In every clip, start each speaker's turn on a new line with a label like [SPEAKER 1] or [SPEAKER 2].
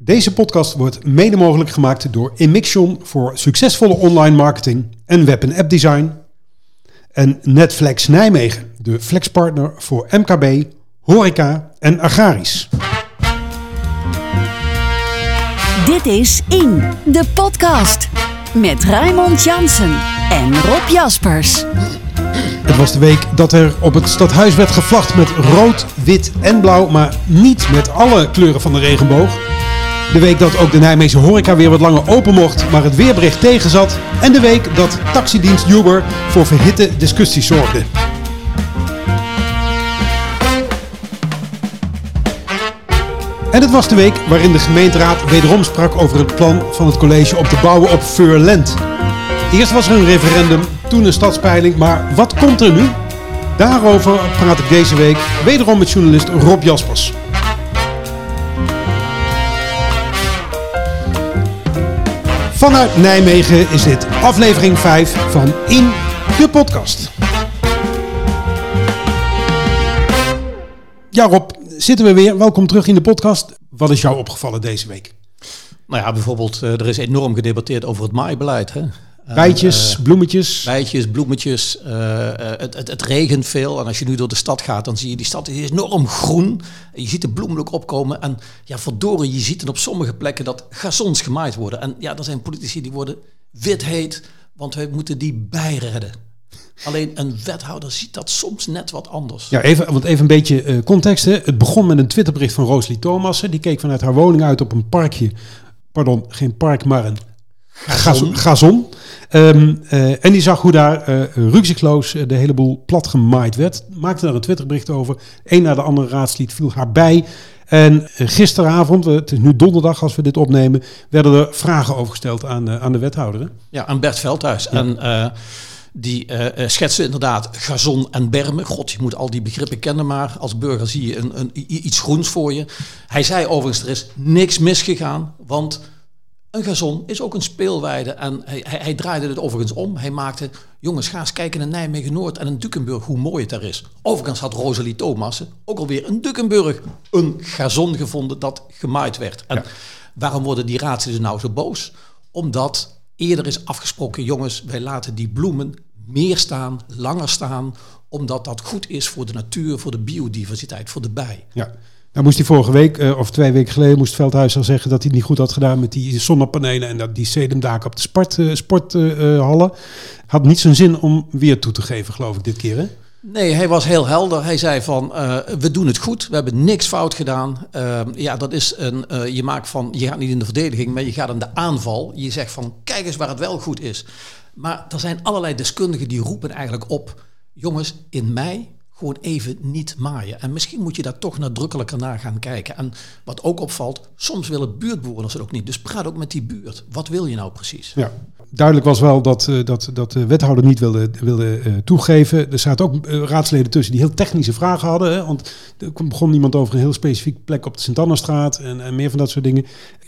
[SPEAKER 1] Deze podcast wordt mede mogelijk gemaakt door Emixion voor succesvolle online marketing en web- en app design. En Netflex Nijmegen, de flexpartner voor MKB, horeca en agrarisch.
[SPEAKER 2] Dit is In, de podcast. Met Raymond Jansen en Rob Jaspers.
[SPEAKER 1] Het was de week dat er op het stadhuis werd gevlacht met rood, wit en blauw, maar niet met alle kleuren van de regenboog. De week dat ook de Nijmeegse horeca weer wat langer open mocht, maar het weerbericht tegenzat. En de week dat taxidienst Uber voor verhitte discussies zorgde. En het was de week waarin de gemeenteraad wederom sprak over het plan van het college om te bouwen op Furland. Eerst was er een referendum, toen een stadspeiling, maar wat komt er nu? Daarover praat ik deze week wederom met journalist Rob Jaspers. Vanuit Nijmegen is dit aflevering 5 van In de Podcast. Ja Rob, zitten we weer. Welkom terug in de podcast. Wat is jou opgevallen deze week?
[SPEAKER 3] Nou ja, bijvoorbeeld, eh, er is enorm gedebatteerd over het maaibeleid. Hè? Eh,
[SPEAKER 1] Bijtjes,
[SPEAKER 3] eh,
[SPEAKER 1] bloemetjes.
[SPEAKER 3] Bijtjes, bloemetjes. eh, eh, het, het, het regent veel. En als je nu door de stad gaat, dan zie je die stad is enorm groen. En je ziet de bloemen ook opkomen. En ja, verdorie, je ziet dan op sommige plekken dat gazons gemaaid worden. En ja, er zijn politici die worden wit heet, want wij moeten die bijredden. Alleen een wethouder ziet dat soms net wat anders.
[SPEAKER 1] Ja, even, want even een beetje eh, context. Hè. Het begon met een Twitterbericht van Rosalie Thomassen. Die keek vanuit haar woning uit op een parkje. Pardon, geen park, maar een gazon. gazon. Ehm, eh, en die zag hoe daar eh rukzichtloos eh, de hele boel plat gemaaid werd. Maakte daar een Twitterbericht over. Een na de andere raadslid viel haar bij. En gisteravond, het is nu donderdag als we dit opnemen, werden er vragen over gesteld aan, aan de wethouder. hè.
[SPEAKER 3] Ja, aan Bert Veldhuis. En die eh, schetste inderdaad gazon en bermen. God, je moet al die begrippen kennen, maar als burger zie je een, een, iets groens voor je. Hij zei overigens, er is niks misgegaan, want een gazon is ook een speelweide. En hij, hij, hij draaide het overigens om. Hij maakte, jongens, ga eens kijken naar Nijmegen-Noord en in Dukenburg, hoe mooi het daar is. Overigens had Rosalie Thomassen ook alweer in Dukenburg een gazon gevonden dat gemaaid werd. En waarom worden die raadsleden nou zo boos? Omdat eerder is afgesproken, jongens, wij laten die bloemen meer staan, langer staan, omdat dat goed is voor de natuur, voor de biodiversiteit, voor de bij.
[SPEAKER 1] Ja. Nou moest hij vorige week, eh, of twee weken geleden, moest Veldhuis al zeggen dat hij niet goed had gedaan met die zonnepanelen en dat die sedumdaken op de sport, eh, sporthallen. Had niet zijn zin om weer toe te geven, geloof ik, dit keer. Hè?
[SPEAKER 3] Nee, hij was heel helder. Hij zei van, eh, we doen het goed. We hebben niks fout gedaan. Eh, ja, dat is een, eh, je maakt van, je gaat niet in de verdediging, maar je gaat in de aanval. Je zegt van, kijk eens waar het wel goed is. Maar er zijn allerlei deskundigen die roepen eigenlijk op, jongens, in mei gewoon even niet maaien. En misschien moet je daar toch nadrukkelijker naar gaan kijken. En wat ook opvalt, soms willen buurtbewoners het ook niet. Dus praat ook met die buurt. Wat wil je nou precies?
[SPEAKER 1] Ja. Duidelijk was wel dat, eh, dat, dat de wethouder niet wilde, wilde eh, toegeven. Er zaten ook eh, raadsleden tussen die heel technische vragen hadden. Hè? Want er begon iemand over een heel specifieke plek op de Sint-Annastraat en, en meer van dat soort dingen.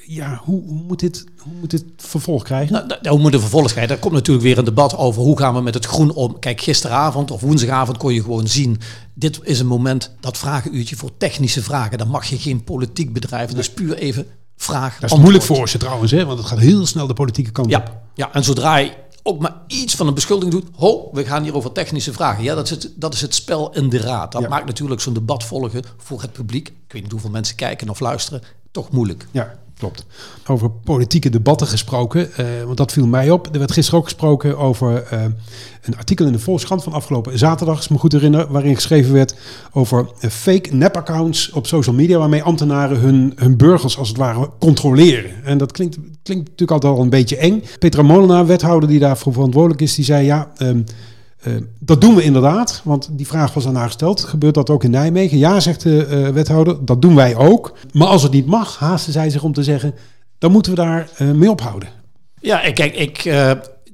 [SPEAKER 1] Ja, hoe, moet, dit, hoe moet dit vervolg krijgen?
[SPEAKER 3] Nou, da- hoe moet de vervolg krijgen? Er komt natuurlijk weer een debat over hoe gaan we met het groen om. Kijk, gisteravond of woensdagavond kon je gewoon zien. Dit is een moment, dat vragenuurtje voor technische vragen. Dan mag je geen politiek bedrijven. Dus puur even vraag.
[SPEAKER 1] dat is
[SPEAKER 3] antwoord.
[SPEAKER 1] moeilijk voor ze trouwens, hè? want het gaat heel snel de politieke kant op.
[SPEAKER 3] Ja, ja, en zodra je ook maar iets van een beschuldiging doet. Ho, we gaan hier over technische vragen. Ja, dat is het, dat is het spel in de raad. Dat
[SPEAKER 1] Ja.
[SPEAKER 3] maakt natuurlijk zo'n debat volgen voor het publiek. Ik weet niet hoeveel mensen kijken of luisteren. Toch moeilijk.
[SPEAKER 1] Ja, klopt. Over politieke debatten gesproken, eh, want dat viel mij op. Er werd gisteren ook gesproken over eh, een artikel in de Volkskrant van afgelopen zaterdag, als ik me goed herinner, waarin geschreven werd over eh, fake nep-accounts op social media, waarmee ambtenaren hun, hun burgers als het ware controleren. En dat klinkt, klinkt natuurlijk altijd al een beetje eng. Petra Molenaar, wethouder die daarvoor verantwoordelijk is, die zei ja... ehm, eh, dat doen we inderdaad, want die vraag was aan haar gesteld. Gebeurt dat ook in Nijmegen? Ja, zegt de eh, wethouder, dat doen wij ook. Maar als het niet mag, haasten zij zich om te zeggen, dan moeten we daar eh, mee ophouden.
[SPEAKER 3] Ja, kijk, ik,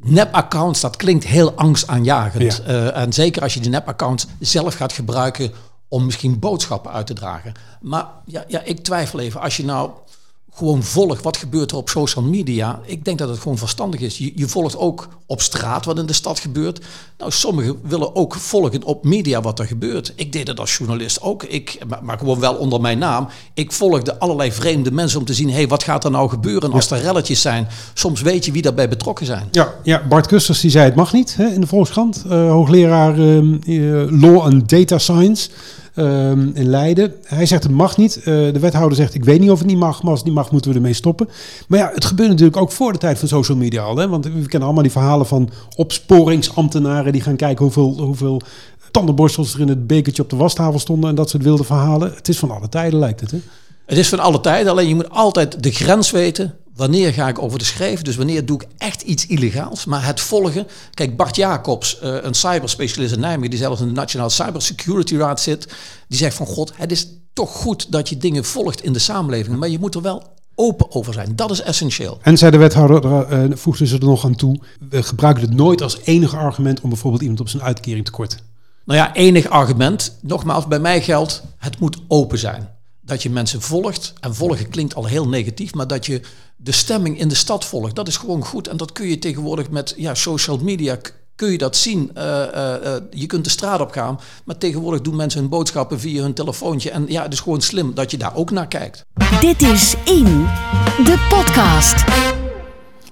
[SPEAKER 3] nep-accounts, dat klinkt heel angstaanjagend.
[SPEAKER 1] Ja.
[SPEAKER 3] En zeker als je die nep-accounts zelf gaat gebruiken om misschien boodschappen uit te dragen. Maar ja, ja, ik twijfel even. Als je nou gewoon volg wat gebeurt er op social media. Ik denk dat het gewoon verstandig is. Je, je volgt ook op straat wat in de stad gebeurt. Nou, sommigen willen ook volgen op media wat er gebeurt. Ik deed het als journalist ook. Ik, maar, gewoon wel onder mijn naam. Ik volgde allerlei vreemde mensen om te zien... hey, wat gaat er nou gebeuren als er relletjes zijn? Soms weet je wie daarbij betrokken zijn.
[SPEAKER 1] Ja, ja Bart Kusters die zei het mag niet hè, in de Volkskrant. Eh, hoogleraar eh, Law and Data Science ehm, in Leiden. Hij zegt het mag niet. Eh, de wethouder zegt ik weet niet of het niet mag, maar als het niet mag moeten we ermee stoppen. Maar ja, het gebeurt natuurlijk ook voor de tijd van social media al. Hè? Want we kennen allemaal die verhalen van opsporingsambtenaren die gaan kijken hoeveel, hoeveel tandenborstels er in het bekertje op de wastafel stonden en dat soort wilde verhalen. Het is van alle tijden lijkt het hè?
[SPEAKER 3] Het is van alle tijden, alleen je moet altijd de grens weten. Wanneer ga ik over de schreef? Dus wanneer doe ik echt iets illegaals? Maar het volgen. Kijk, Bart Jacobs, eh, een cyberspecialist in Nijmegen, die zelfs in de Nationaal Cybersecurity Raad zit, die zegt van god, het is toch goed dat je dingen volgt in de samenleving, maar je moet er wel open over zijn. Dat is essentieel.
[SPEAKER 1] En zei de wethouder, uh, voegde ze er nog aan toe, we gebruiken het nooit als enige argument om bijvoorbeeld iemand op zijn uitkering te korten.
[SPEAKER 3] Nou ja, enig argument. Nogmaals, bij mij geldt, het moet open zijn dat je mensen volgt. En volgen klinkt al heel negatief, maar dat je de stemming in de stad volgt. Dat is gewoon goed. En dat kun je tegenwoordig met ja, social media kun je dat zien. Uh, uh, je kunt de straat op gaan, maar tegenwoordig doen mensen hun boodschappen via hun telefoontje. En ja, het is gewoon slim dat je daar ook naar kijkt.
[SPEAKER 2] Dit is In, de podcast.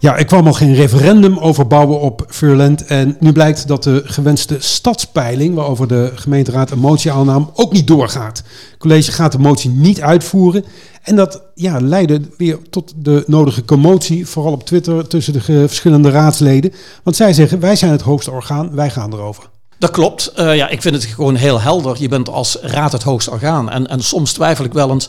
[SPEAKER 1] Ja, ik kwam al geen referendum over bouwen op Furland. En nu blijkt dat de gewenste stadspeiling, waarover de gemeenteraad een motie aannam, ook niet doorgaat. College gaat de motie niet uitvoeren. En dat ja, leidde weer tot de nodige commotie, vooral op Twitter, tussen de verschillende raadsleden. Want zij zeggen, wij zijn het hoogste orgaan, wij gaan erover.
[SPEAKER 3] Dat klopt. Uh, ja, ik vind het gewoon heel helder. Je bent als raad het hoogste orgaan. En, en soms twijfel ik wel eens,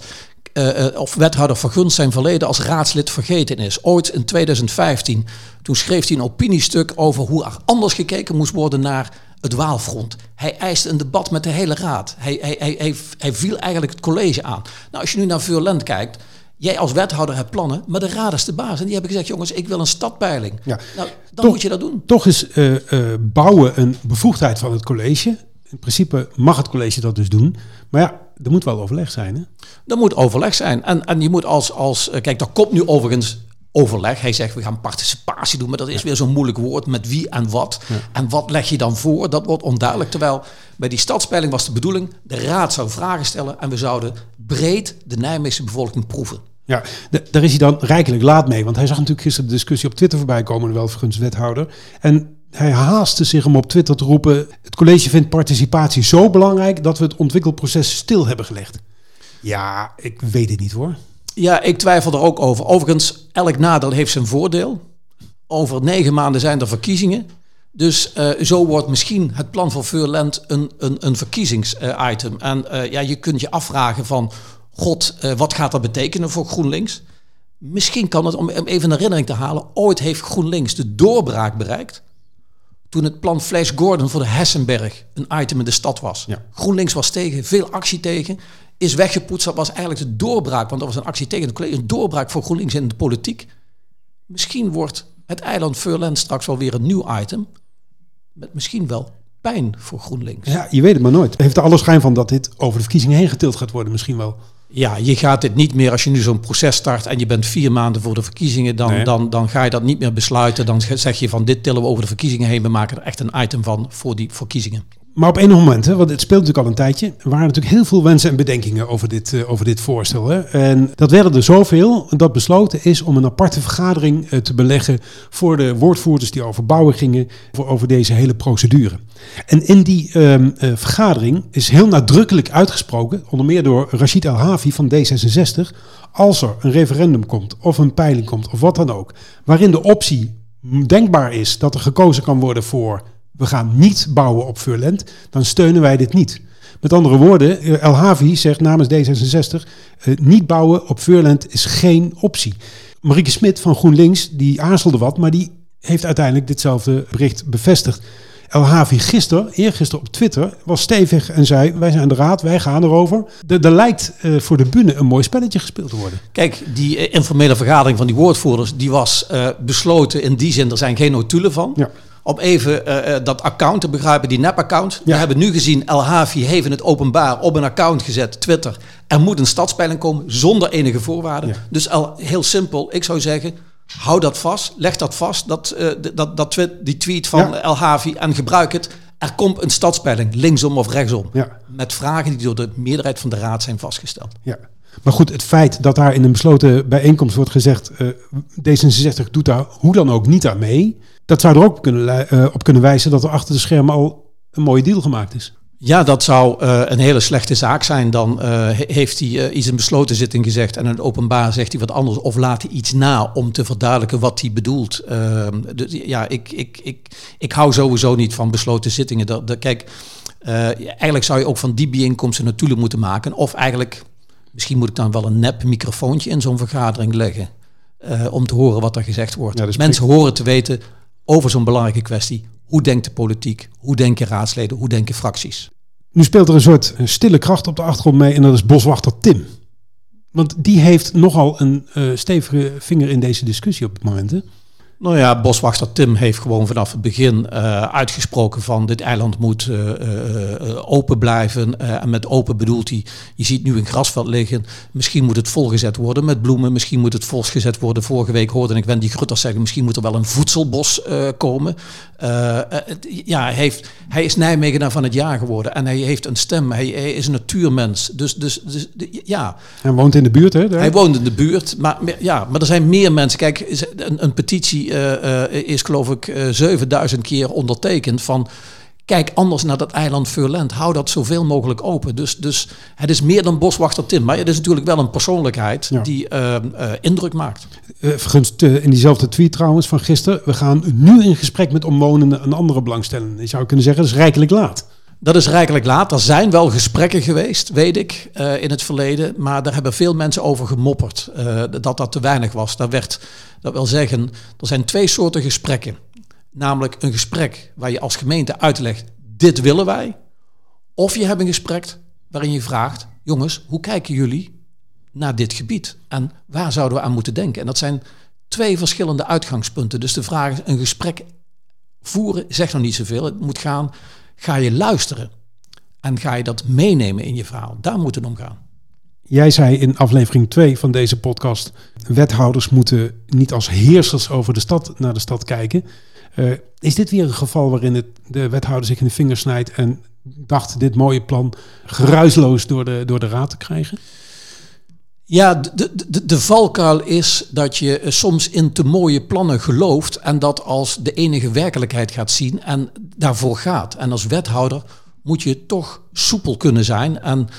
[SPEAKER 3] uh, of wethouder Vergunst zijn verleden als raadslid vergeten is. Ooit in 2015, toen schreef hij een opiniestuk over hoe er anders gekeken moest worden naar het Waalfront. Hij eiste een debat met de hele raad. Hij, hij, hij, hij, hij viel eigenlijk het college aan. Nou, als je nu naar Vuurland kijkt, Jij als wethouder hebt plannen, maar de raad is de baas. En die hebben gezegd, jongens, ik wil een stadpeiling. Ja. Nou, dan moet je dat doen.
[SPEAKER 1] Toch is uh, uh, bouwen een bevoegdheid van het college. In principe mag het college dat dus doen. Maar ja, er moet wel overleg zijn, hè?
[SPEAKER 3] Er moet overleg zijn. En, en je moet als, als... Eh, kijk, daar komt nu overigens overleg. Hij zegt, we gaan participatie doen. Maar dat is weer zo'n moeilijk woord. Met wie en wat. En wat leg je dan voor? Dat wordt onduidelijk. Terwijl bij die stadspeiling was de bedoeling... de raad zou vragen stellen... en we zouden breed de Nijmeegse bevolking proeven.
[SPEAKER 1] Ja, daar is hij dan rijkelijk laat mee. Want hij zag natuurlijk gisteren de discussie op Twitter voorbij komen... wel vergunst wethouder. En hij haastte zich om op Twitter te roepen: Het college vindt participatie zo belangrijk dat we het ontwikkelproces stil hebben gelegd. Ja, ik weet het niet hoor.
[SPEAKER 3] Ja, ik twijfel er ook over. Overigens, elk nadeel heeft zijn voordeel. Over negen maanden zijn er verkiezingen. Dus uh, zo wordt misschien het plan voor Vuurland een, een, een verkiezingsitem. Uh, en uh, ja, je kunt je afvragen van, god, wat gaat dat betekenen voor GroenLinks? Misschien kan het, om even een herinnering te halen, ooit heeft GroenLinks de doorbraak bereikt toen het plan Flash Gordon voor de Hessenberg een item in de stad was. Ja. GroenLinks was tegen, veel actie tegen, is weggepoetst. Dat was eigenlijk de doorbraak, want dat was een actie tegen het college, een doorbraak voor GroenLinks in de politiek. Misschien wordt het eiland Furland straks wel weer een nieuw item, met misschien wel pijn voor GroenLinks.
[SPEAKER 1] Ja, je weet het maar nooit. Heeft er alle schijn van dat dit over de verkiezingen heen getild gaat worden, misschien wel.
[SPEAKER 3] Ja, je gaat dit niet meer als je nu zo'n proces start en je bent vier maanden voor de verkiezingen, dan, dan, dan ga je dat niet meer besluiten. Dan zeg je van dit tillen we over de verkiezingen heen, we maken er echt een item van voor die verkiezingen.
[SPEAKER 1] Maar op enig moment, hè, want het speelt natuurlijk al een tijdje, er waren natuurlijk heel veel wensen en bedenkingen over dit, uh, over dit voorstel. Hè. En dat werden er zoveel dat besloten is om een aparte vergadering uh, te beleggen voor de woordvoerders die over bouwen gingen, voor, over deze hele procedure. En in die uh, vergadering is heel nadrukkelijk uitgesproken, onder meer door Rashid El Havi van D66, als er een referendum komt of een peiling komt of wat dan ook, waarin de optie denkbaar is dat er gekozen kan worden voor we gaan niet bouwen op Furland, dan steunen wij dit niet. Met andere woorden, eh, El Havi zegt namens D66, eh, niet bouwen op Furland is geen optie. Marieke Smit van GroenLinks, die aarzelde wat, maar die heeft uiteindelijk ditzelfde bericht bevestigd. El Havi gisteren, eergisteren op Twitter, was stevig en zei: Wij zijn de raad, wij gaan erover. Er lijkt uh, voor de bühne een mooi spelletje gespeeld te worden.
[SPEAKER 3] Kijk, die uh, informele vergadering van die woordvoerders, die was besloten in die zin, er zijn geen notulen van. Ja. Om even eh, eh, dat account te begrijpen, die nep-account. We hebben nu gezien, El Havi heeft het openbaar op een account gezet, Twitter. Er moet een stadspeiling komen zonder enige voorwaarden.
[SPEAKER 1] Ja.
[SPEAKER 3] Dus al, heel simpel, ik zou zeggen, hou dat vast, leg dat vast, dat, eh, dat, dat twi- die tweet van
[SPEAKER 1] Ja.
[SPEAKER 3] El Havi en gebruik het. Er komt een stadspeiling, linksom of rechtsom. Met vragen die door de meerderheid van de raad zijn vastgesteld.
[SPEAKER 1] Ja. Maar goed, het feit dat daar in een besloten bijeenkomst wordt gezegd... eh, D66 doet daar hoe dan ook niet aan mee... dat zou er ook kunnen, eh, op kunnen wijzen dat er achter de schermen al een mooie deal gemaakt is.
[SPEAKER 3] Ja, dat zou eh, een hele slechte zaak zijn. Dan he- heeft hij iets in besloten zitting gezegd en in het openbaar zegt hij wat anders of laat hij iets na om te verduidelijken wat hij bedoelt. Dus ja, ik, ik, ik, ik hou sowieso niet van besloten zittingen. Dat, dat, kijk, eigenlijk zou je ook van die bijeenkomsten natuurlijk moeten maken. Of eigenlijk, misschien moet ik dan wel een nep microfoontje in zo'n vergadering leggen. eh, om te horen wat er gezegd wordt.
[SPEAKER 1] Ja, dus
[SPEAKER 3] Mensen horen te weten over zo'n belangrijke kwestie. Hoe denkt de politiek? Hoe denken raadsleden? Hoe denken fracties?
[SPEAKER 1] Nu speelt er een soort stille kracht op de achtergrond mee en dat is boswachter Tim. Want die heeft nogal een eh, stevige vinger in deze discussie op het moment. Hè?
[SPEAKER 3] Nou ja, boswachter Tim heeft gewoon vanaf het begin eh, uitgesproken van dit eiland moet eh, eh, open blijven. En met open bedoelt hij, je ziet nu een grasveld liggen. Misschien moet het volgezet worden met bloemen. Misschien moet het volgezet worden. Vorige week hoorde ik Wendy Grutters zeggen, misschien moet er wel een voedselbos komen. Ja, hij, heeft, hij is Nijmegenaar van het jaar geworden. En hij heeft een stem. Hij, hij is een natuurmens. Dus, dus, dus de- ja,
[SPEAKER 1] Hij woont in de buurt, hè? daar?
[SPEAKER 3] hij woont in de buurt, maar, ja, maar er zijn meer mensen. Kijk, een, een petitie eh, eh, is geloof ik eh, 7000 keer ondertekend van... Kijk anders naar dat eiland Furland. Hou dat zoveel mogelijk open. Dus, dus het is meer dan boswachter Tim. Maar het is natuurlijk wel een persoonlijkheid
[SPEAKER 1] Ja.
[SPEAKER 3] die eh, eh, indruk maakt.
[SPEAKER 1] Eh, vergunst eh, in diezelfde tweet trouwens van gisteren. We gaan nu in gesprek met omwonenden en andere belangstellenden. Je zou kunnen zeggen, dat is rijkelijk laat.
[SPEAKER 3] Dat is rijkelijk laat. Er zijn wel gesprekken geweest, weet ik, eh, in het verleden. Maar daar hebben veel mensen over gemopperd. eh, dat dat te weinig was. Dat werd, dat wil zeggen, er zijn twee soorten gesprekken. Namelijk een gesprek waar je als gemeente uitlegt, dit willen wij. Of je hebt een gesprek waarin je vraagt, jongens, hoe kijken jullie naar dit gebied? En waar zouden we aan moeten denken? En dat zijn twee verschillende uitgangspunten. Dus de vraag is, een gesprek voeren zegt nog niet zoveel. Het moet gaan, ga je luisteren? En ga je dat meenemen in je verhaal? Daar moet het om gaan.
[SPEAKER 1] Jij zei in aflevering 2 van deze podcast... wethouders moeten niet als heersers over de stad naar de stad kijken. Eh, is dit weer een geval waarin het, de wethouder zich in de vingers snijdt... en dacht dit mooie plan geruisloos door de, door de raad te krijgen?
[SPEAKER 3] Ja, de, de, de valkuil is dat je eh, soms in te mooie plannen gelooft en dat als de enige werkelijkheid gaat zien en daarvoor gaat. En als wethouder moet je toch soepel kunnen zijn. En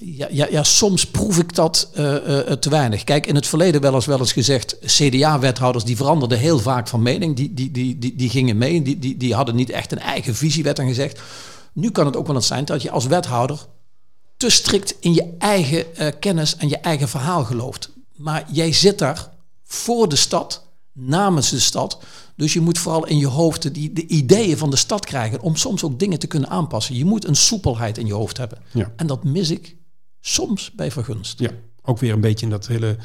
[SPEAKER 3] ja, ja, ja soms proef ik dat eh, eh, te weinig. Kijk, in het verleden wel eens, wel eens gezegd, CDA-wethouders die veranderden heel vaak van mening. Die, die, die, die, die gingen mee, die, die, die hadden niet echt een eigen visie, werd dan gezegd. Nu kan het ook wel eens zijn dat je als wethouder te strikt in je eigen eh, kennis en je eigen verhaal gelooft. Maar jij zit daar voor de stad, namens de stad. Dus je moet vooral in je hoofd die, de ideeën van de stad krijgen om soms ook dingen te kunnen aanpassen. Je moet een soepelheid in je hoofd hebben.
[SPEAKER 1] Ja.
[SPEAKER 3] En dat mis ik soms bij vergunst.
[SPEAKER 1] Ja, ook weer een beetje in dat hele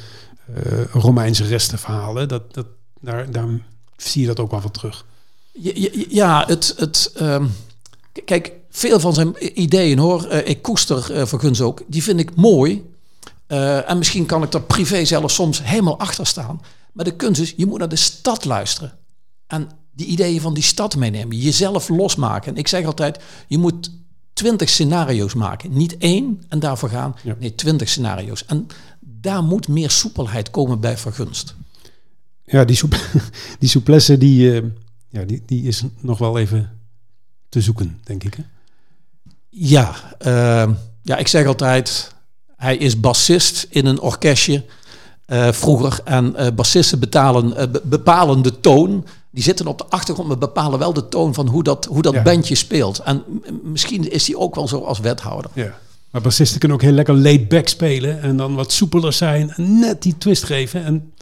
[SPEAKER 1] eh, Romeinse restenverhaal. Hè? Dat, dat, daar, daar zie je dat ook wel van terug.
[SPEAKER 3] Ja, ja, het. het ehm, kijk, veel van zijn ideeën hoor, eh, ik koester eh Verguns ook, die vind ik mooi. Eh, en misschien kan ik daar privé zelfs soms helemaal achter staan. Maar de kunst is, je moet naar de stad luisteren. En die ideeën van die stad meenemen. Jezelf losmaken. En ik zeg altijd, je moet twintig scenario's maken. Niet één en daarvoor gaan.
[SPEAKER 1] Ja.
[SPEAKER 3] Nee, twintig scenario's. En daar moet meer soepelheid komen bij Vergunst.
[SPEAKER 1] Ja, die, soep, die souplesse die, ja, die, die is nog wel even te zoeken, denk ik. Hè?
[SPEAKER 3] Ja, ehm, ja, ik zeg altijd, hij is bassist in een orkestje eh, vroeger. En eh bassisten betalen, eh, be- bepalen de toon. Die zitten op de achtergrond, maar bepalen wel de toon van hoe dat, hoe dat
[SPEAKER 1] Ja.
[SPEAKER 3] bandje speelt. En misschien is hij ook wel zo als wethouder.
[SPEAKER 1] Ja. Maar bassisten kunnen ook heel lekker laid back spelen en dan wat soepeler zijn en net die twist geven. En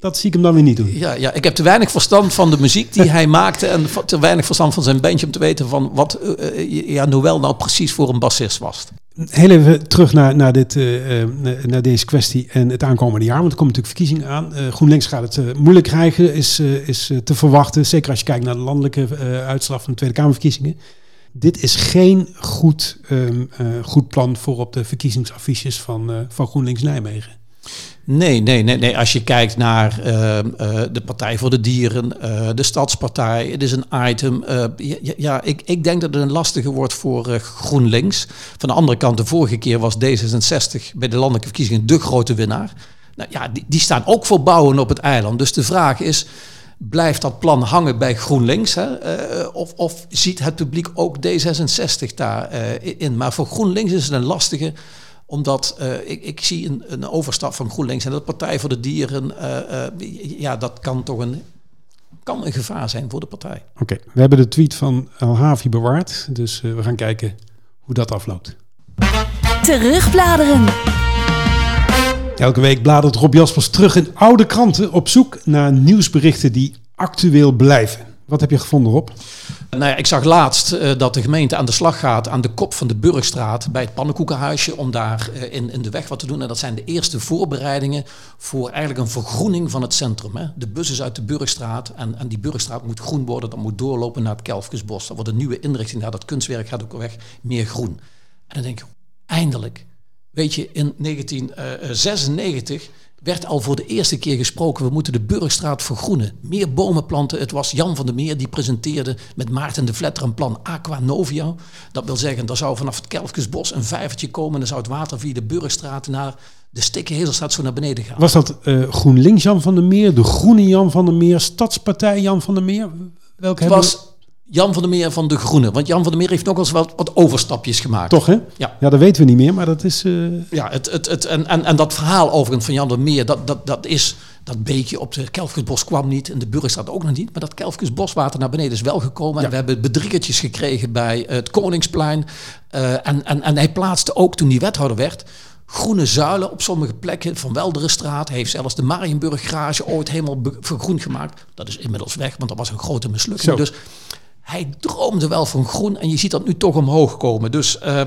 [SPEAKER 1] dat zie ik hem dan weer niet doen.
[SPEAKER 3] Ja, ja, ik heb te weinig verstand van de muziek die hij maakte en te weinig verstand van zijn bandje om te weten van wat eh, eh, ja, Noël nou precies voor een bassist was.
[SPEAKER 1] Heel even terug naar, naar, dit, uh, naar deze kwestie en het aankomende jaar. Want er komen natuurlijk verkiezingen aan. Uh, GroenLinks gaat het uh, moeilijk krijgen, is, is te verwachten. Zeker als je kijkt naar de landelijke uitslag van de Tweede Kamerverkiezingen. Dit is geen goed, um, goed plan voor op de verkiezingsaffiches van, van GroenLinks Nijmegen.
[SPEAKER 3] Nee, nee, nee, nee. Als je kijkt naar uh, uh, de Partij voor de Dieren, uh, de Stadspartij, het is een item. ja, ja, ik, ik denk dat het een lastige wordt voor GroenLinks. Van de andere kant, de vorige keer was D66 bij de landelijke verkiezingen de grote winnaar. Nou ja, die, die staan ook voor bouwen op het eiland. Dus de vraag is, blijft dat plan hangen bij GroenLinks? Hè? of, of ziet het publiek ook D66 daarin? maar voor GroenLinks is het een lastige omdat uh, ik, ik zie een, een overstap van GroenLinks en dat Partij voor de Dieren, uh, uh, ja, dat kan toch een, kan een gevaar zijn voor de partij.
[SPEAKER 1] Oké, we hebben de tweet van El Havi bewaard, dus we gaan kijken hoe dat afloopt.
[SPEAKER 2] Terugbladeren.
[SPEAKER 1] Elke week bladert Rob Jaspers terug in oude kranten op zoek naar nieuwsberichten die actueel blijven. Wat heb je gevonden, Rob?
[SPEAKER 3] Nou ik zag laatst uh, dat de gemeente aan de slag gaat aan de kop van de Burgstraat bij het pannenkoekenhuisje om daar uh, in, in de weg wat te doen. En dat zijn de eerste voorbereidingen voor eigenlijk een vergroening van het centrum. Hè. De bus is uit de Burgstraat en, en die Burgstraat moet groen worden. Dat moet doorlopen naar het Kelfkesbos. Dat wordt een nieuwe inrichting daar. Dat kunstwerk gaat ook weg. Meer groen. En dan denk je, eindelijk. Weet je, in 1996 werd al voor de eerste keer gesproken, we moeten de Burgstraat vergroenen. Meer bomen planten. Het was Jan van der Meer die presenteerde met Maarten de Vletter een plan Aqua Novia. Dat wil zeggen, er zou vanaf het Kelfkesbos een vijvertje komen en dan zou het water via de Burgstraat naar de Stikkenhezelstraat zo naar beneden gaan.
[SPEAKER 1] Was dat uh, GroenLinks Jan van der Meer, de Groene Jan van der Meer, Stadspartij Jan van der Meer?
[SPEAKER 3] Welke het was Jan van der Meer van de Groene. Want Jan van der Meer heeft nog eens wat, wat overstapjes gemaakt.
[SPEAKER 1] Toch, hè? Ja. ja, dat weten we niet meer, maar dat is...
[SPEAKER 3] Uh... Ja, het, het, het, en, en, en dat verhaal overigens van Jan van der Meer, dat, dat, dat is... Dat beekje op de Kelfkesbos kwam niet en de Burgerstraat ook nog niet. Maar dat Kelfkesboswater naar beneden is wel gekomen. En we hebben bedriegertjes gekregen bij het Koningsplein. Uh, en, en, en hij plaatste ook, toen hij wethouder werd groene zuilen op sommige plekken van Welderenstraat. Hij heeft zelfs de Marienburg garage ooit helemaal vergroend gemaakt. Dat is inmiddels weg, want dat was een grote mislukking. Zo. Dus hij droomde wel van groen en je ziet dat nu toch omhoog komen. Dus uh,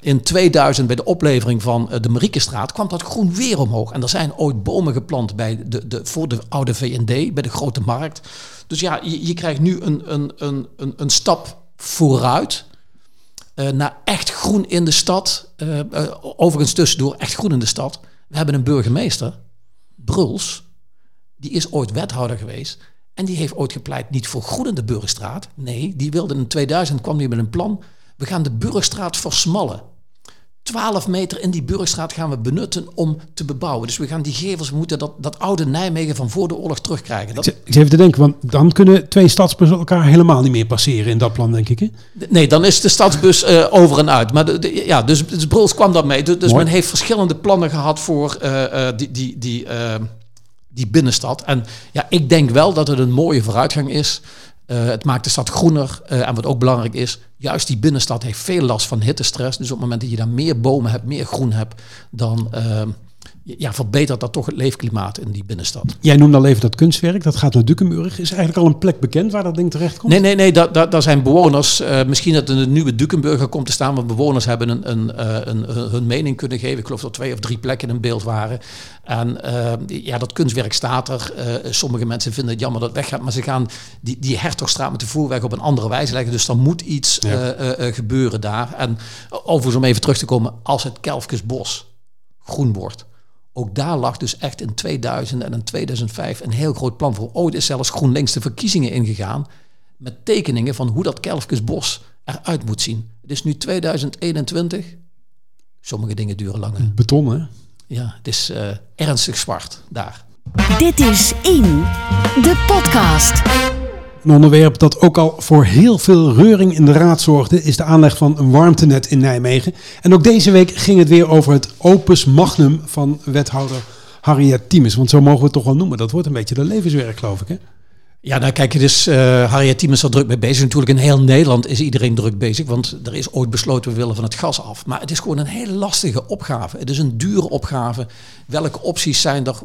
[SPEAKER 3] in 2000 bij de oplevering van uh, de Mariekenstraat kwam dat groen weer omhoog. En er zijn ooit bomen geplant bij de, de, voor de oude VND, bij de Grote Markt. Dus ja, je, je krijgt nu een, een, een, een, een stap vooruit uh, naar echt groen in de stad. overigens tussendoor echt groen in de stad. We hebben een burgemeester, Bruls, die is ooit wethouder geweest. En die heeft ooit gepleit niet voor groenende Burgerstraat. Nee, die wilde in 2000 kwam die met een plan. We gaan de Burgerstraat versmallen. 12 meter in die Burgerstraat gaan we benutten om te bebouwen. Dus we gaan die gevels, we moeten dat, dat oude Nijmegen van voor de oorlog terugkrijgen. Dat...
[SPEAKER 1] Ik zit even te denken, want dan kunnen twee stadsbussen elkaar helemaal niet meer passeren in dat plan, denk ik. Hè?
[SPEAKER 3] Nee, dan is de stadsbus uh, over en uit. Maar de, ja, dus, dus Bruls kwam daarmee. Dus, dus men heeft verschillende plannen gehad voor uh, uh, die, die, die die binnenstad. En ja, ik denk wel dat het een mooie vooruitgang is. Uh, het maakt de stad groener. Uh, en wat ook belangrijk is, juist die binnenstad heeft veel last van hittestress. Dus op het moment dat je daar meer bomen hebt, meer groen hebt, dan uh, ja, verbetert dat toch het leefklimaat in die binnenstad.
[SPEAKER 1] Jij noemde al even dat kunstwerk, dat gaat naar Dukenburg. Is eigenlijk al een plek bekend waar dat ding terecht komt?
[SPEAKER 3] Nee, nee, nee, daar, zijn bewoners, uh, misschien dat een nieuwe Dukenburger komt te staan, want bewoners hebben een, een, uh, een, hun mening kunnen geven. Ik geloof dat twee of drie plekken in beeld waren. En uh, ja, dat kunstwerk staat er. sommige mensen vinden het jammer dat het weggaat, maar ze gaan die, die Hertogstraat met de voerweg op een andere wijze leggen. Dus er moet iets ja. gebeuren daar. En overigens om even terug te komen, als het Kelfkesbos groen wordt ook daar lag dus echt in 2000 en in 2005 een heel groot plan voor. Ooit is zelfs GroenLinks de verkiezingen ingegaan met tekeningen van hoe dat Kelfkesbos eruit moet zien. Het is nu 2021. Sommige dingen duren langer.
[SPEAKER 1] Beton, hè?
[SPEAKER 3] Ja, het is uh, ernstig zwart daar.
[SPEAKER 2] Dit is In, de podcast.
[SPEAKER 1] Een onderwerp dat ook al voor heel veel reuring in de raad zorgde, is de aanleg van een warmtenet in Nijmegen. En ook deze week ging het weer over het opus magnum van wethouder Harriet Tiemes. Want zo mogen we het toch wel noemen. Dat wordt een beetje de levenswerk, geloof ik. Hè?
[SPEAKER 3] Ja, nou kijk, dus Harriet Tiemes er druk mee bezig. Natuurlijk in heel Nederland is iedereen druk bezig, want er is ooit besloten we willen van het gas af. Maar het is gewoon een hele lastige opgave. Het is een dure opgave. Welke opties zijn er?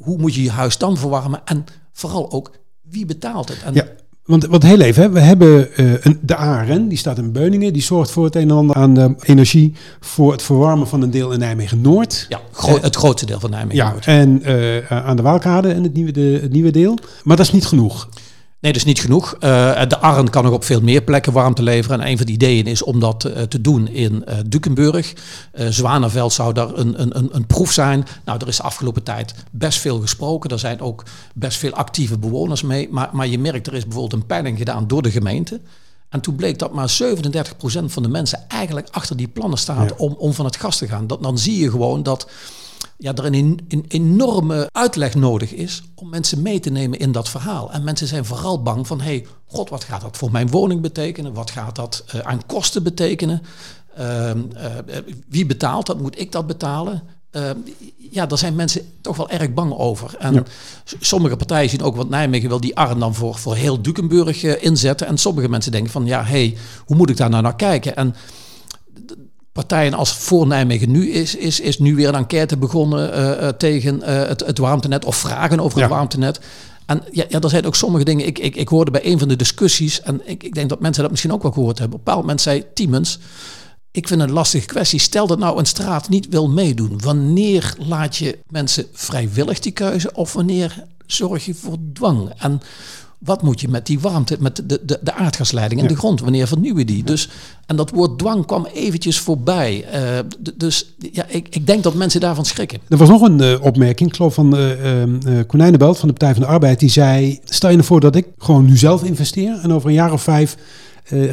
[SPEAKER 3] Hoe moet je je huis dan verwarmen? En vooral ook, wie betaalt het? En
[SPEAKER 1] ja Want wat heel even, hè, we hebben eh, een, de ARN, die staat in Beuningen. Die zorgt voor het een en ander aan de energie voor het verwarmen van een deel in Nijmegen-Noord.
[SPEAKER 3] Ja, gro het grootste deel van Nijmegen.
[SPEAKER 1] Ja, en eh, aan de Waalkade en het nieuwe, de, het nieuwe deel. Maar dat is niet genoeg.
[SPEAKER 3] Nee, dat is niet genoeg. Uh, de ARN kan nog op veel meer plekken warmte leveren. En een van de ideeën is om dat uh, te doen in uh, Dukenburg. Zwanenveld zou daar een, een, een, proef zijn. Nou, er is de afgelopen tijd best veel gesproken. Er zijn ook best veel actieve bewoners mee. Maar, maar je merkt, er is bijvoorbeeld een peiling gedaan door de gemeente. En toen bleek dat maar 37% van de mensen eigenlijk achter die plannen staat ja. om, om van het gas te gaan. Dat, dan zie je gewoon dat ja, er een, een, enorme uitleg nodig is om mensen mee te nemen in dat verhaal. En mensen zijn vooral bang van, hé, hey, god, wat gaat dat voor mijn woning betekenen? Wat gaat dat uh, aan kosten betekenen? Uh, uh, wie betaalt dat? Moet ik dat betalen? ja, daar zijn mensen toch wel erg bang over. En ja. sommige partijen zien ook, wat Nijmegen wil die arm dan voor, voor heel Dukenburg inzetten. En sommige mensen denken van, ja, hé, hey, hoe moet ik daar nou naar kijken? En partijen als voor Nijmegen nu is, is, is nu weer een enquête begonnen uh, uh, tegen uh, het, het warmtenet of vragen over ja. het warmtenet. En ja, ja, er zijn ook sommige dingen. Ik, ik, ik hoorde bij een van de discussies, en ik, ik denk dat mensen dat misschien ook wel gehoord hebben. Op een bepaald moment zei Tiemens, ik vind het een lastige kwestie. Stel dat nou een straat niet wil meedoen. Wanneer laat je mensen vrijwillig die keuze of wanneer zorg je voor dwang? En wat moet je met die warmte, met de, de, de aardgasleiding en ja. de grond, wanneer vernieuw je die? Dus, en dat woord dwang kwam eventjes voorbij. Uh, dus ja, ik, ik denk dat mensen daarvan schrikken.
[SPEAKER 1] Er was nog een uh, opmerking, ik geloof van uh, Konijnenbelt van de Partij van de Arbeid, die zei, stel je ervoor dat ik gewoon nu zelf investeer en over een jaar of vijf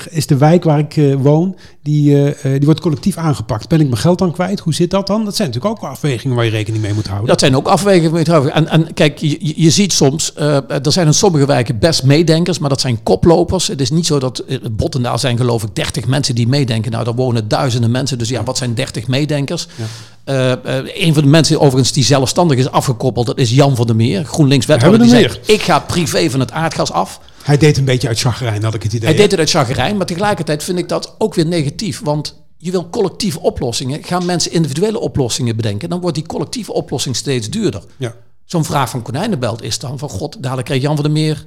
[SPEAKER 1] is de wijk waar ik uh, woon, die, uh, die wordt collectief aangepakt. Ben ik mijn geld dan kwijt? Hoe zit dat dan? Dat zijn natuurlijk ook afwegingen waar je rekening mee moet houden.
[SPEAKER 3] Dat zijn ook afwegingen waar je moet houden. En, en kijk, je, je ziet soms, er zijn in sommige wijken best meedenkers, maar dat zijn koplopers. Het is niet zo dat, Bottendaal zijn geloof ik 30 mensen die meedenken. Nou, daar wonen duizenden mensen, dus ja, wat zijn 30 meedenkers? Ja. Uh, een van de mensen overigens die zelfstandig is afgekoppeld, dat is Jan van der Meer, GroenLinks wethouder. Die ik ga privé van het aardgas af.
[SPEAKER 1] Hij deed een beetje uit chagrijn, had ik het idee.
[SPEAKER 3] Hij deed het uit chagrijn, maar tegelijkertijd vind ik dat ook weer negatief. Want je wil collectieve oplossingen. Gaan mensen individuele oplossingen bedenken, dan wordt die collectieve oplossing steeds duurder.
[SPEAKER 1] Ja.
[SPEAKER 3] Zo'n vraag van Konijnenbelt is dan van god, dadelijk kreeg Jan van der Meer.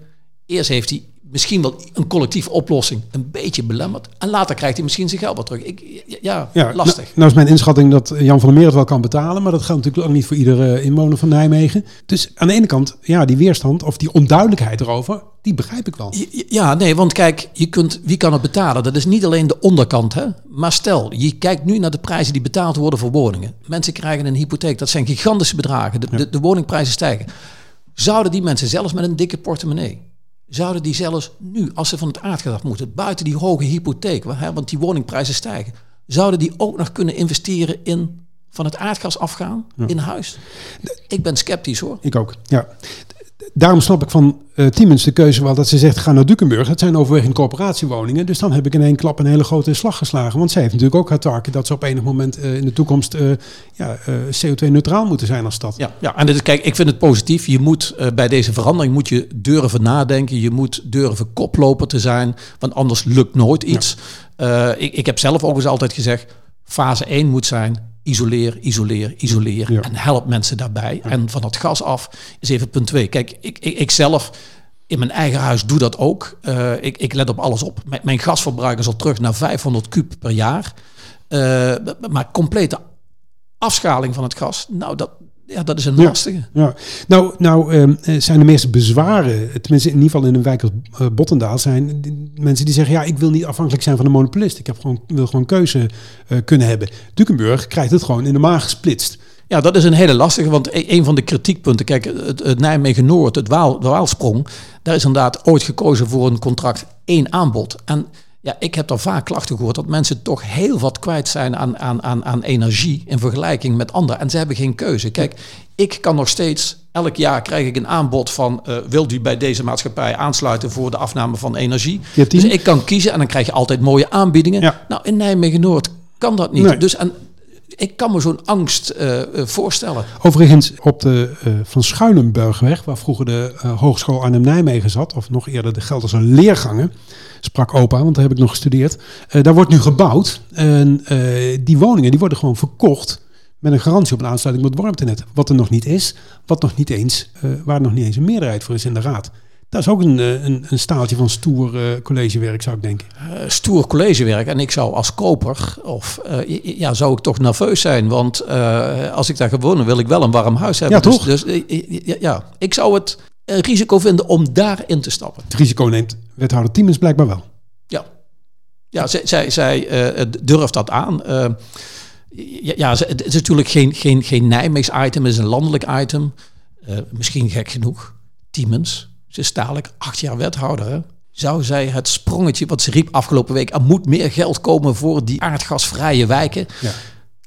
[SPEAKER 3] Eerst heeft hij misschien wel een collectieve oplossing een beetje belemmerd. En later krijgt hij misschien zijn geld wat terug. Ik, ja, ja, lastig. Nou,
[SPEAKER 1] nou is mijn inschatting dat Jan van der Meer het wel kan betalen. Maar dat geldt natuurlijk ook niet voor iedere inwoner van Nijmegen. Dus aan de ene kant, ja, die weerstand of die onduidelijkheid erover, die begrijp ik wel.
[SPEAKER 3] Ja, nee, want kijk, je kunt, wie kan het betalen? Dat is niet alleen de onderkant. Hè? Maar stel, je kijkt nu naar de prijzen die betaald worden voor woningen. Mensen krijgen een hypotheek. Dat zijn gigantische bedragen. De, ja. de, de woningprijzen stijgen. Zouden die mensen zelfs met een dikke portemonnee zouden die zelfs nu, als ze van het aardgas moeten, buiten die hoge hypotheek, hè, want die woningprijzen stijgen, zouden die ook nog kunnen investeren in van het aardgas afgaan ja. in huis? Ik ben sceptisch hoor.
[SPEAKER 1] Ik ook, ja. Daarom snap ik van uh, Tiemens de keuze wel dat ze zegt ga naar Dukenburg. Dat zijn overwegend corporatiewoningen. Dus dan heb ik in één klap een hele grote slag geslagen. Want zij heeft natuurlijk ook haar taken dat ze op enig moment uh, in de toekomst uh, ja, CO2-neutraal moeten zijn als stad.
[SPEAKER 3] Ja, ja en dit, kijk, ik vind het positief. Je moet bij deze verandering moet je durven nadenken. Je moet durven koploper te zijn. Want anders lukt nooit iets. Ja. ik, ik heb zelf ook eens altijd gezegd, fase 1 moet zijn isoleer, isoleer, isoleer. Ja. En help mensen daarbij. Ja. En van dat gas af is even punt 2. Kijk, ik, ik, ik, zelf in mijn eigen huis doe dat ook. Uh, ik, ik let op alles op. Mijn, mijn gasverbruik is al terug naar 500 kub per jaar. Uh, maar complete afschaling van het gas, nou dat, ja, dat is een lastige.
[SPEAKER 1] Ja, Nou, nou um, zijn de meeste bezwaren, tenminste in ieder geval in een wijk als uh, Bottendaal, zijn die mensen die zeggen, ja, ik wil niet afhankelijk zijn van de monopolist. Ik heb gewoon, wil gewoon keuze uh, kunnen hebben. Dukenburg krijgt het gewoon in de maag gesplitst.
[SPEAKER 3] Ja, dat is een hele lastige, want e-, een van de kritiekpunten, kijk, het, het Nijmegen-Noord, het Waal, de Waalsprong, daar is inderdaad ooit gekozen voor een contract één aanbod. En ja, ik heb daar vaak klachten gehoord dat mensen toch heel wat kwijt zijn aan, aan, aan, aan energie in vergelijking met anderen. En ze hebben geen keuze. Kijk, ik kan nog steeds, elk jaar krijg ik een aanbod van, uh, wilt u bij deze maatschappij aansluiten voor de afname van energie? Dus ik kan kiezen en dan krijg je altijd mooie aanbiedingen. Ja. Nou, in Nijmegen-Noord kan dat niet. Nee. Dus en ik kan me zo'n angst uh, voorstellen.
[SPEAKER 1] Overigens, op de uh, Van Schuilenburgweg, waar vroeger de Hogeschool Arnhem-Nijmegen zat, of nog eerder de Gelderse leergangen, sprak opa, want daar heb ik nog gestudeerd. daar wordt nu gebouwd en die woningen die worden gewoon verkocht met een garantie op een aansluiting met het warmtenet. Wat er nog niet is, wat nog niet eens, waar nog niet eens een meerderheid voor is in de raad. Dat is ook een, eh, een, een staaltje van stoer eh, collegewerk, zou ik denken.
[SPEAKER 3] Eh, stoer collegewerk. En ik zou als koper, of ja, zou ik toch nerveus zijn. Want als ik daar gewoon wil ik wel een warm huis hebben.
[SPEAKER 1] Ja, toch?
[SPEAKER 3] Dus, dus eh, ja, ja, ik zou het risico vinden om daarin te stappen.
[SPEAKER 1] Het risico neemt wethouder Tiemens blijkbaar wel.
[SPEAKER 3] Ja, ja zij, zij, zij durft dat aan. Ja, ja, het is natuurlijk geen, geen, geen Nijmeegs item, het is een landelijk item. Misschien gek genoeg. Tiemens, ze is dadelijk acht jaar wethouder. Zou zij het sprongetje wat ze riep afgelopen week... er moet meer geld komen voor die aardgasvrije wijken...
[SPEAKER 1] Ja.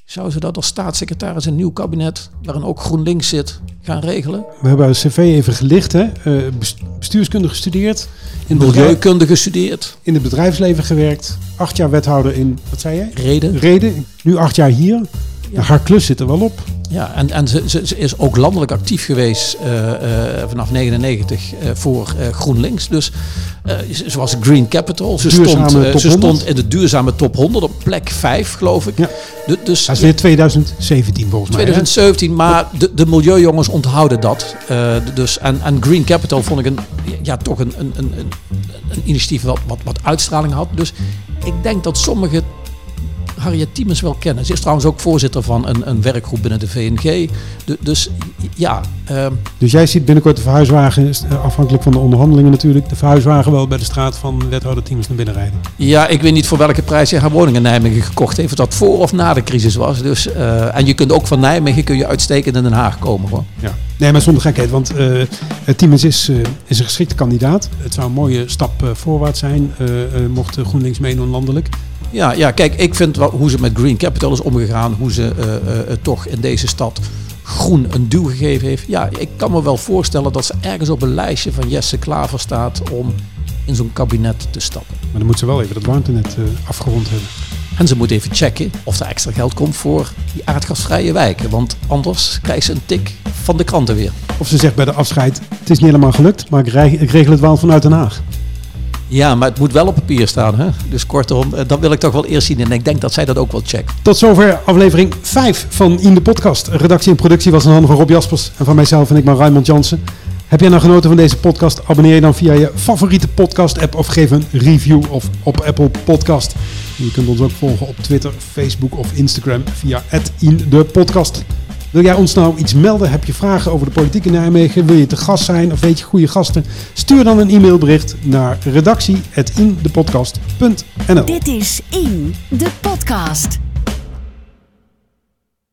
[SPEAKER 3] zou ze dat als staatssecretaris in een nieuw kabinet... waarin ook GroenLinks zit, gaan regelen?
[SPEAKER 1] We hebben haar cv even gelicht. Hè? Eh, bes- bestuurskunde gestudeerd. In
[SPEAKER 3] Milieukunde gestudeerd.
[SPEAKER 1] in het bedrijfsleven gewerkt. Acht jaar wethouder in, wat zei jij?
[SPEAKER 3] Reden.
[SPEAKER 1] Reden. Nu acht jaar hier. Nou, haar klus zit er wel op.
[SPEAKER 3] Ja, en, en ze, ze, ze is ook landelijk actief geweest eh, eh, vanaf 99 eh, voor GroenLinks. Dus ze was Green Capital. Ze, stond, ze
[SPEAKER 1] 100.
[SPEAKER 3] stond in de duurzame top 100 op plek 5, geloof ik.
[SPEAKER 1] Ja.
[SPEAKER 3] Du- dus
[SPEAKER 1] Dat is weer 2017 volgens mij. hè?
[SPEAKER 3] 2017, maar de, de milieujongens onthouden dat. Dus, en, en Green Capital vond ik een, ja, toch een, een, een, een, een initiatief wat, wat, wat uitstraling had. Dus ik denk dat sommigen Harriet Tiemens wel kennen. Ze is trouwens ook voorzitter van een, een werkgroep binnen de VNG. Du- dus ja, ehm,
[SPEAKER 1] Dus jij ziet binnenkort de verhuiswagen, eh, afhankelijk van de onderhandelingen natuurlijk, de verhuiswagen wel bij de straat van wethouder Tiemens naar binnen rijden.
[SPEAKER 3] ja, ik weet niet voor welke prijs je haar woning in Nijmegen gekocht heeft. Of dat voor of na de crisis was. Dus, eh, en je kunt ook van Nijmegen kun je uitstekend in Den Haag komen hoor.
[SPEAKER 1] Ja. Nee, maar zonder gekheid, want Tiemens is, is een geschikte kandidaat. Het zou een mooie stap eh, voorwaarts zijn, mocht GroenLinks meedoen landelijk.
[SPEAKER 3] Ja, ja, kijk, ik vind wel hoe ze met Green Capital is omgegaan, hoe ze eh, toch in deze stad groen een duw gegeven heeft. Ja, ik kan me wel voorstellen dat ze ergens op een lijstje van Jesse Klaver staat om in zo'n kabinet te stappen.
[SPEAKER 1] Maar dan moet ze wel even dat warmtenet eh, afgerond hebben.
[SPEAKER 3] En ze moet even checken of er extra geld komt voor die aardgasvrije wijken. Want anders krijgt ze een tik van de kranten weer.
[SPEAKER 1] Of ze zegt bij de afscheid, het is niet helemaal gelukt, maar ik regel het wel vanuit Den Haag.
[SPEAKER 3] Ja, maar het moet wel op papier staan. Hè? Dus kortom, eh, dat wil ik toch wel eerst zien. En ik denk dat zij dat ook wel checkt.
[SPEAKER 1] Tot zover aflevering 5 van In de Podcast. Redactie en productie was in handen van Rob Jaspers en van mijzelf en ik ben Raymond Jansen. Heb jij nou genoten van deze podcast? Abonneer je dan via je favoriete podcast app of geef een review of op Apple Podcast. Je kunt ons ook volgen op Twitter, Facebook of Instagram via In de Podcast. Wil jij ons nou iets melden? Heb je vragen over de politiek in Nijmegen? Wil je te gast zijn of weet je goede gasten? Stuur dan een e-mailbericht naar redactie.indepodcast.nl
[SPEAKER 2] Dit is In, de podcast.